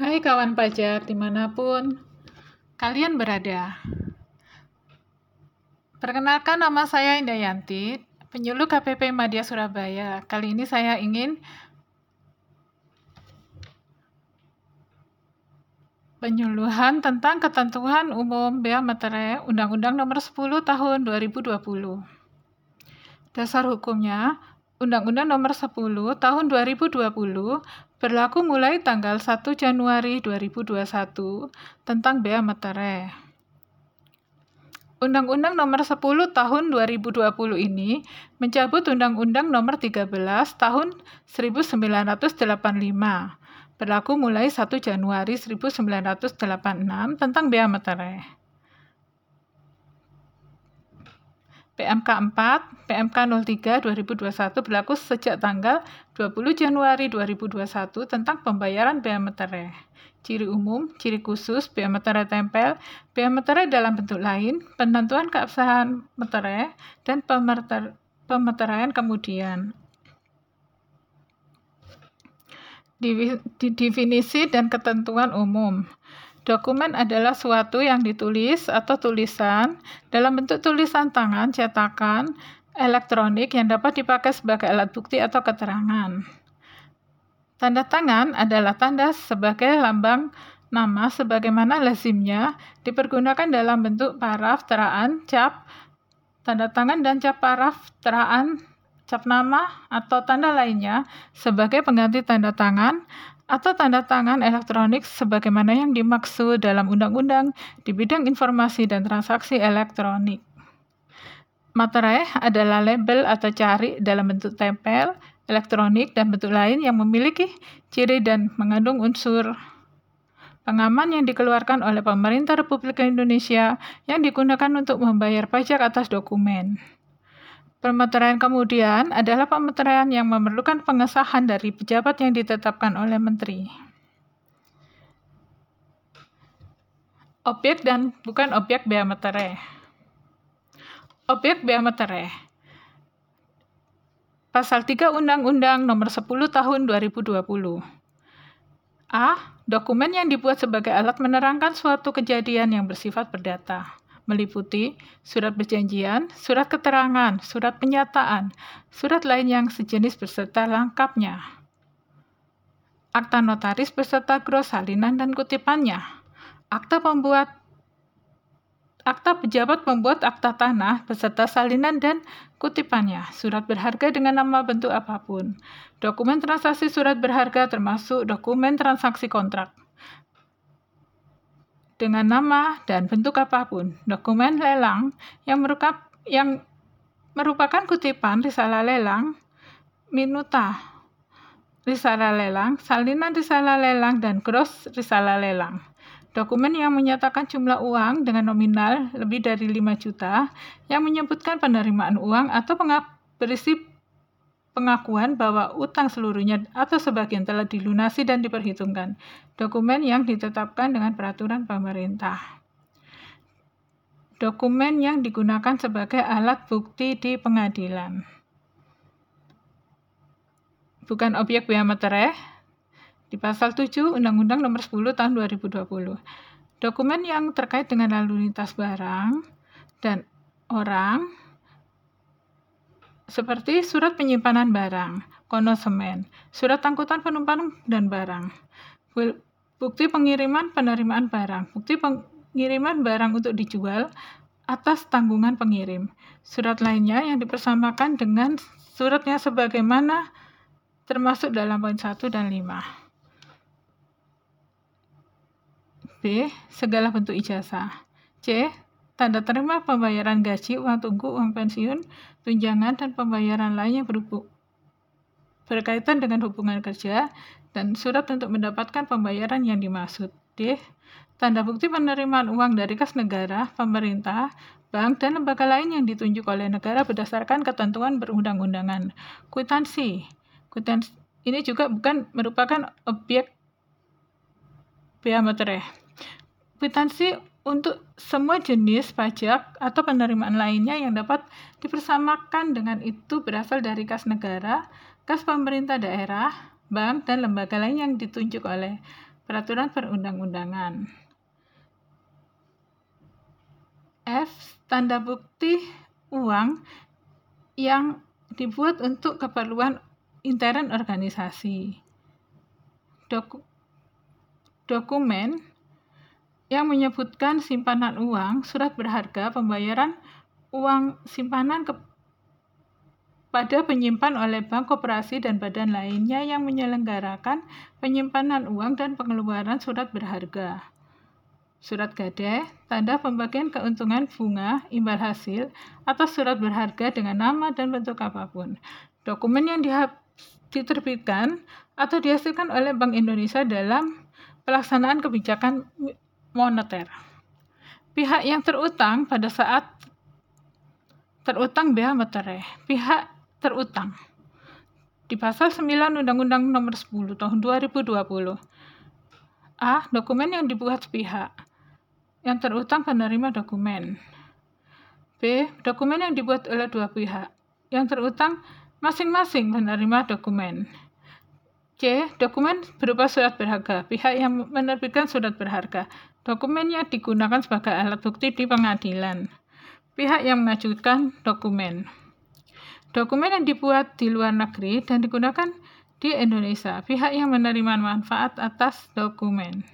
Hai kawan pajak di mana pun kalian berada. Perkenalkan nama saya Indah Yanti, penyuluh KPP Madya Surabaya. Kali ini saya ingin penyuluhan tentang ketentuan umum bea materai Undang-Undang Nomor 10 Tahun 2020. Dasar hukumnya Undang-Undang Nomor 10 Tahun 2020 berlaku mulai tanggal 1 Januari 2021 tentang bea materai. Undang-Undang Nomor 10 Tahun 2020 ini mencabut Undang-Undang Nomor 13 Tahun 1985 berlaku mulai 1 Januari 1986 tentang bea materai. PMK 4, PMK 03 2021 berlaku sejak tanggal 20 Januari 2021 tentang pembayaran bea materai. Ciri umum, ciri khusus, bea materai tempel, bea materai dalam bentuk lain, penentuan keabsahan materai, dan pemeter, pemeteraian kemudian. Definisi dan ketentuan umum. Dokumen adalah suatu yang ditulis atau tulisan dalam bentuk tulisan tangan, cetakan, elektronik yang dapat dipakai sebagai alat bukti atau keterangan. Tanda tangan adalah tanda sebagai lambang nama sebagaimana lazimnya dipergunakan dalam bentuk paraf, teraan, cap, tanda tangan dan cap paraf, teraan, cap nama atau tanda lainnya sebagai pengganti tanda tangan atau tanda tangan elektronik sebagaimana yang dimaksud dalam undang-undang di bidang informasi dan transaksi elektronik. Materai adalah label atau cari dalam bentuk tempel, elektronik, dan bentuk lain yang memiliki ciri dan mengandung unsur pengaman yang dikeluarkan oleh pemerintah Republik Indonesia yang digunakan untuk membayar pajak atas dokumen. Pemeteraian kemudian adalah pemeteraian yang memerlukan pengesahan dari pejabat yang ditetapkan oleh menteri. Objek dan bukan objek bea materai. Objek bea materai. Pasal 3 Undang-Undang Nomor 10 Tahun 2020. A. Dokumen yang dibuat sebagai alat menerangkan suatu kejadian yang bersifat perdata meliputi surat perjanjian, surat keterangan, surat penyataan, surat lain yang sejenis beserta lengkapnya, akta notaris beserta gros salinan dan kutipannya, akta pembuat Akta pejabat membuat akta tanah beserta salinan dan kutipannya, surat berharga dengan nama bentuk apa pun, dokumen transaksi surat berharga termasuk dokumen transaksi kontrak, dengan nama dan bentuk apa pun. Dokumen lelang yang merupakan yang merupakan kutipan risalah lelang, minuta risalah lelang, salinan risalah lelang, dan gross risalah lelang. Dokumen yang menyatakan jumlah uang dengan nominal lebih dari 5 juta yang menyebutkan penerimaan uang atau berisi pengakuan bahwa utang seluruhnya atau sebagian telah dilunasi dan diperhitungkan. Dokumen yang ditetapkan dengan peraturan pemerintah. Dokumen yang digunakan sebagai alat bukti di pengadilan. Bukan objek bea materai di pasal 7 Undang-Undang Nomor 10 Tahun 2020. Dokumen yang terkait dengan lalu lintas barang dan orang seperti surat penyimpanan barang, konosemen, surat angkutan penumpang dan barang, bukti pengiriman penerimaan barang, bukti pengiriman barang untuk dijual atas tanggungan pengirim. Surat lainnya yang dipersamakan dengan suratnya sebagaimana termasuk dalam poin 1 dan 5. B. Segala bentuk ijazah. C tanda terima pembayaran gaji, uang tunggu, uang pensiun, tunjangan, dan pembayaran lain yang berhubung, berkaitan dengan hubungan kerja, dan surat untuk mendapatkan pembayaran yang dimaksud. D. Tanda bukti penerimaan uang dari kas negara, pemerintah, bank, dan lembaga lain yang ditunjuk oleh negara berdasarkan ketentuan berundang-undangan. Kwitansi. Kwitansi ini juga bukan merupakan objek bea materai. Kwitansi untuk semua jenis pajak atau penerimaan lainnya yang dapat dipersamakan dengan itu berasal dari kas negara, kas pemerintah daerah, bank, dan lembaga lain yang ditunjuk oleh peraturan perundang-undangan. F. Tanda bukti uang yang dibuat untuk keperluan intern organisasi. Doku dokumen yang menyebutkan simpanan uang, surat berharga, pembayaran uang simpanan ke pada penyimpan oleh bank, koperasi, dan badan lainnya yang menyelenggarakan penyimpanan uang dan pengeluaran surat berharga. Surat gadai, tanda pembagian keuntungan bunga, imbal hasil, atau surat berharga dengan nama dan bentuk apa pun. Dokumen yang diterbitkan atau dihasilkan oleh Bank Indonesia dalam pelaksanaan kebijakan moneter. Pihak yang terutang pada saat terutang bea materai. Pihak terutang di pasal 9 Undang-Undang Nomor 10 Tahun 2020. A. Dokumen yang dibuat pihak yang terutang penerima dokumen. B. Dokumen yang dibuat oleh dua pihak yang terutang masing-masing penerima dokumen. C. Dokumen berupa surat berharga. Pihak yang menerbitkan surat berharga. Dokumen yang digunakan sebagai alat bukti di pengadilan. Pihak yang mengajukan dokumen. Dokumen yang dibuat di luar negeri dan digunakan di Indonesia. Pihak yang menerima manfaat atas dokumen.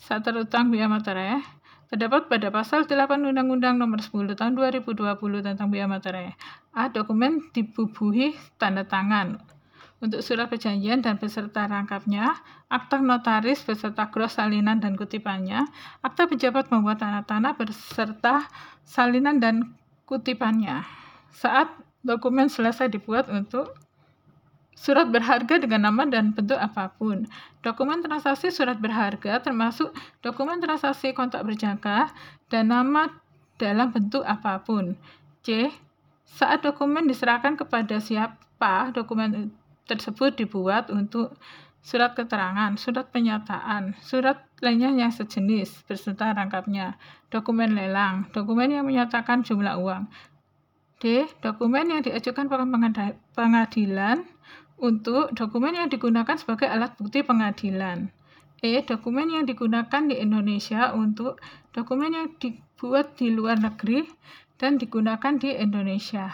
Saat terutang biaya materai terdapat pada pasal 8 Undang-Undang Nomor 10 Tahun 2020 tentang biaya materai. A. Dokumen dibubuhi tanda tangan untuk surat perjanjian dan beserta rangkapnya, akta notaris beserta gros salinan dan kutipannya, akta pejabat membuat tanda tanah beserta salinan dan kutipannya. Saat dokumen selesai dibuat untuk surat berharga dengan nama dan bentuk apa pun. Dokumen transaksi surat berharga termasuk dokumen transaksi kontak berjangka dan nama dalam bentuk apa pun. C. Saat dokumen diserahkan kepada siapa dokumen tersebut dibuat untuk surat keterangan, surat penyataan, surat lainnya yang sejenis beserta rangkapnya, dokumen lelang, dokumen yang menyatakan jumlah uang. D. Dokumen yang diajukan pengadilan untuk dokumen yang digunakan sebagai alat bukti pengadilan. E. Dokumen yang digunakan di Indonesia untuk dokumen yang dibuat di luar negeri dan digunakan di Indonesia.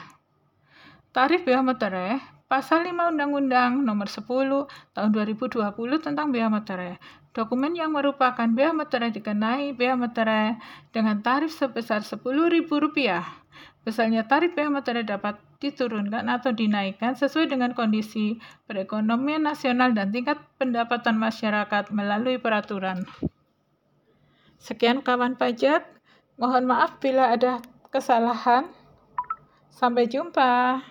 Tarif bea materai Pasal 5 Undang-Undang Nomor 10 Tahun 2020 tentang bea materai. Dokumen yang merupakan bea materai dikenai bea materai dengan tarif sebesar Rp10.000. Besarnya tarif bea materai dapat diturunkan atau dinaikkan sesuai dengan kondisi perekonomian nasional dan tingkat pendapatan masyarakat melalui peraturan. Sekian kawan pajak. Mohon maaf bila ada kesalahan. Sampai jumpa.